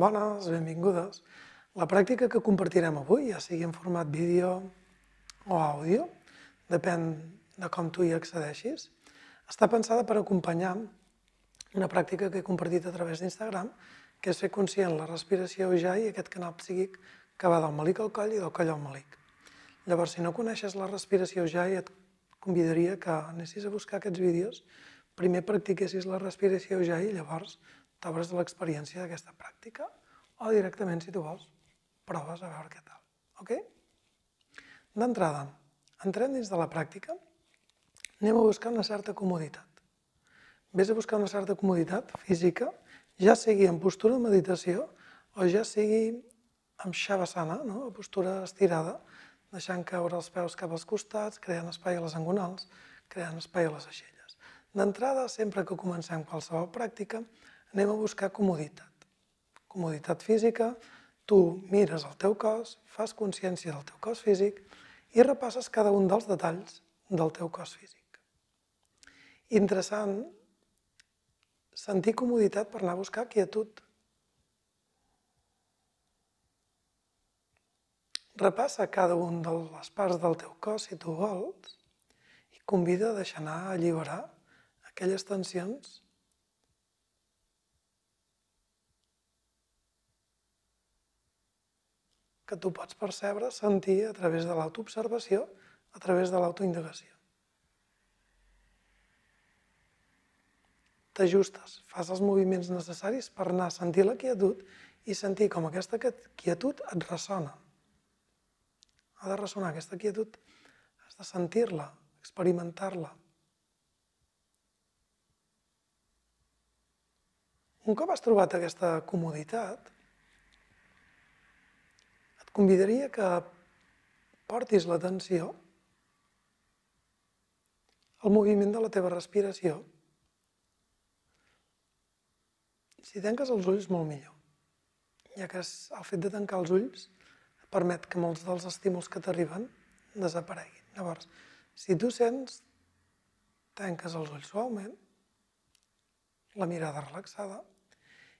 Bones, benvingudes. La pràctica que compartirem avui, ja sigui en format vídeo o àudio, depèn de com tu hi accedeixis, està pensada per acompanyar una pràctica que he compartit a través d'Instagram, que és fer conscient la respiració ujjayi i aquest canal psíquic que va del malic al coll i del coll al malic. Llavors, si no coneixes la respiració ujjayi, et convidaria que anessis a buscar aquests vídeos, primer practiquessis la respiració ujjayi i llavors t'obres l'experiència d'aquesta pràctica o directament, si tu vols, proves a veure què tal. Ok? D'entrada, entrem dins de la pràctica, anem a buscar una certa comoditat. Ves a buscar una certa comoditat física, ja sigui en postura de meditació o ja sigui amb shavasana, no? a postura estirada, deixant caure els peus cap als costats, creant espai a les angonals, creant espai a les aixelles. D'entrada, sempre que comencem qualsevol pràctica, anem a buscar comoditat. Comoditat física, tu mires el teu cos, fas consciència del teu cos físic i repasses cada un dels detalls del teu cos físic. Interessant sentir comoditat per anar a buscar quietud. Repassa cada un de les parts del teu cos, si tu vols, i convida a deixar anar a alliberar aquelles tensions que tu pots percebre, sentir a través de l'autoobservació, a través de l'autoindagació. T'ajustes, fas els moviments necessaris per anar a sentir la quietud i sentir com aquesta quietud et ressona. Ha de ressonar aquesta quietud, has de sentir-la, experimentar-la. Un cop has trobat aquesta comoditat, convidaria que portis l'atenció al moviment de la teva respiració. Si tanques els ulls, molt millor, ja que el fet de tancar els ulls permet que molts dels estímuls que t'arriben desapareguin. Llavors, si tu sents, tanques els ulls suaument, la mirada relaxada,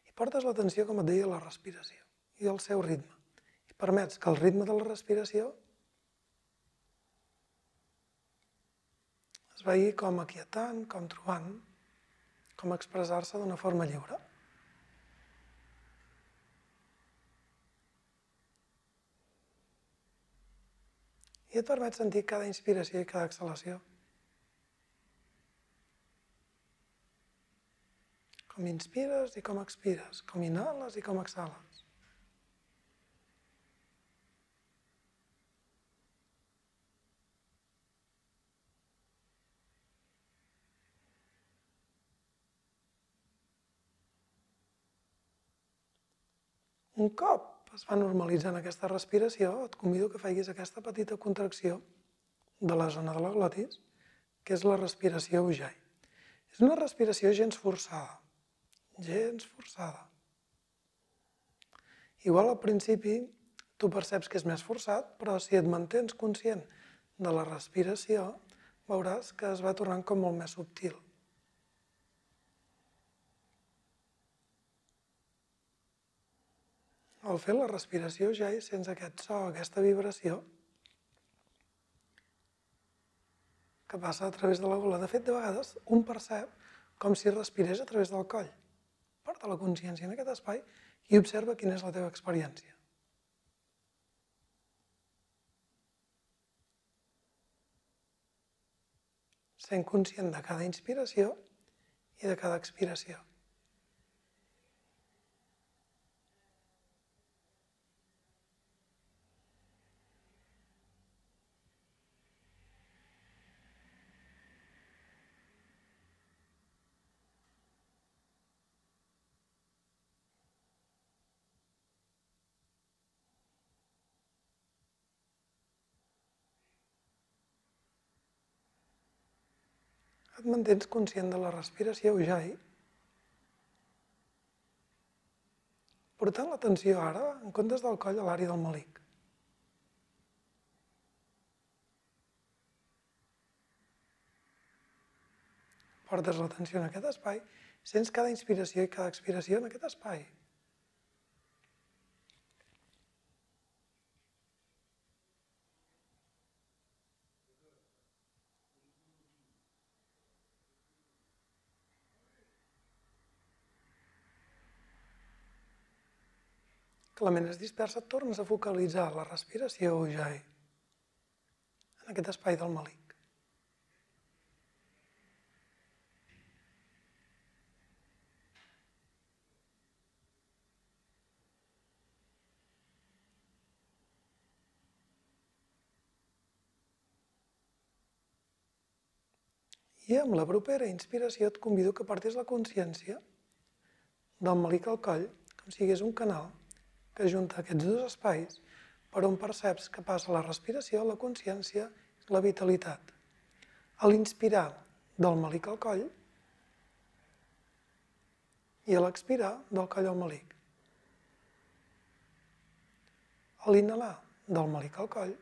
i portes l'atenció, com et deia, a la respiració i al seu ritme permets que el ritme de la respiració es vegi com aquietant, com trobant, com expressar-se d'una forma lliure. I et permet sentir cada inspiració i cada exhalació. Com inspires i com expires, com inhales i com exhales. Un cop es va normalitzant aquesta respiració, et convido que facis aquesta petita contracció de la zona de la glotis, que és la respiració ujjayi. És una respiració gens forçada, gens forçada. Igual al principi tu perceps que és més forçat, però si et mantens conscient de la respiració, veuràs que es va tornant com molt més subtil. Al fer la respiració ja és sense aquest so, aquesta vibració, que passa a través de la gola. De fet, de vegades, un percep com si respirés a través del coll. Porta la consciència en aquest espai i observa quina és la teva experiència. Sent conscient de cada inspiració i de cada expiració. Et mantens conscient de la respiració ujjayi, portant l'atenció ara, en comptes del coll, a l'àrea del malic. Portes l'atenció en aquest espai, sents cada inspiració i cada expiració en aquest espai. Que la ment es dispersa, tornes a focalitzar la respiració ujjayi en aquest espai del malic. I amb la propera inspiració et convido que partis la consciència del malic al coll, com si hi hagués un canal que junta aquests dos espais per on perceps que passa la respiració, la consciència la vitalitat. A l'inspirar del malic al coll i a l'expirar del coll al malic. A l'inhalar del malic al coll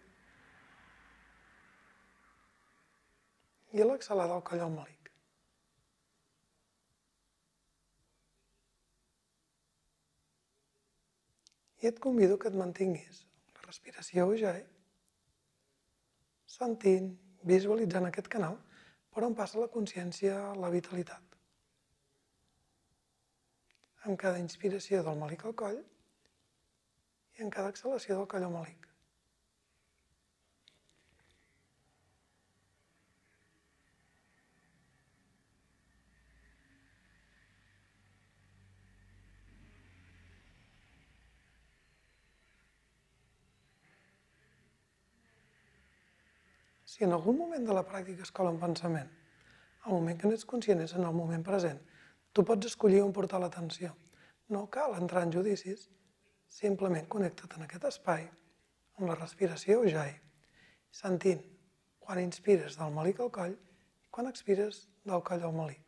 i l'exhalada al coll al malic. I et convido que et mantinguis la respiració ja, eh? sentint, visualitzant aquest canal per on passa la consciència, la vitalitat. Amb cada inspiració del malic al coll i en cada exhalació del coll al malic. Si en algun moment de la pràctica es cola un pensament, el moment que n'ets conscient és en el moment present, tu pots escollir on portar l'atenció. No cal entrar en judicis, simplement connecta't en aquest espai, amb la respiració ujjayi, sentint quan inspires del malic al coll i quan expires del coll al malic.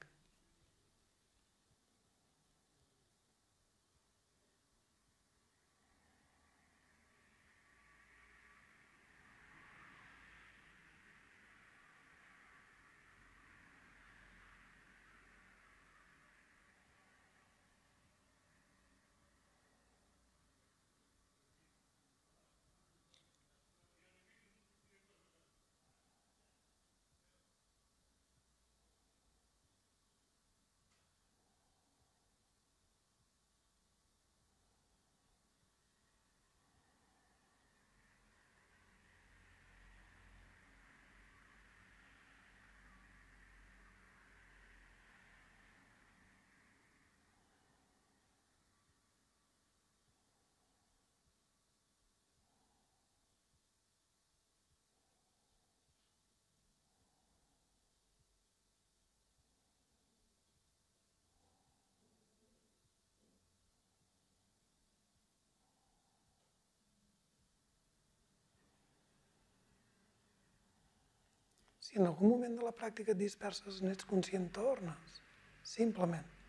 Si en algun moment de la pràctica et disperses, n'ets conscient, tornes. Simplement.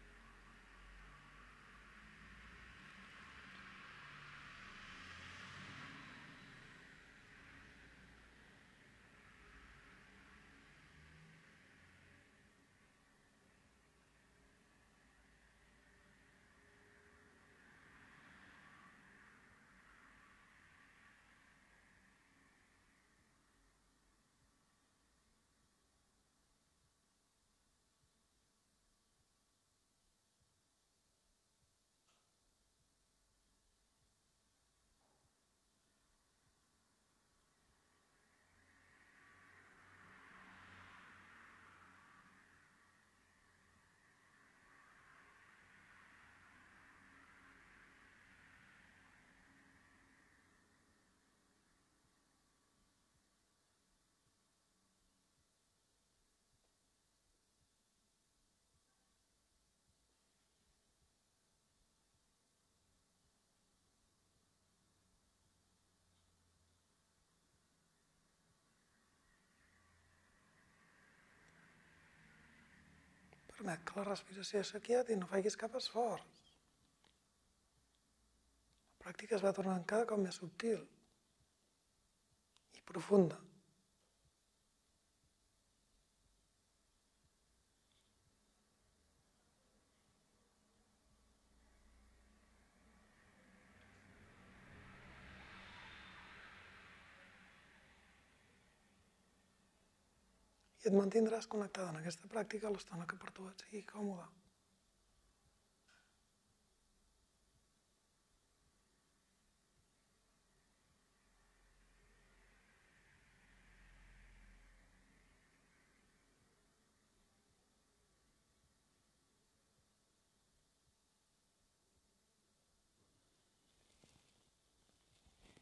Permet que la respiració s'aquieti no facis cap esforç. La pràctica es va tornant cada cop més subtil i profunda. I et mantindràs connectada en aquesta pràctica l'estona que per tu et sigui còmode.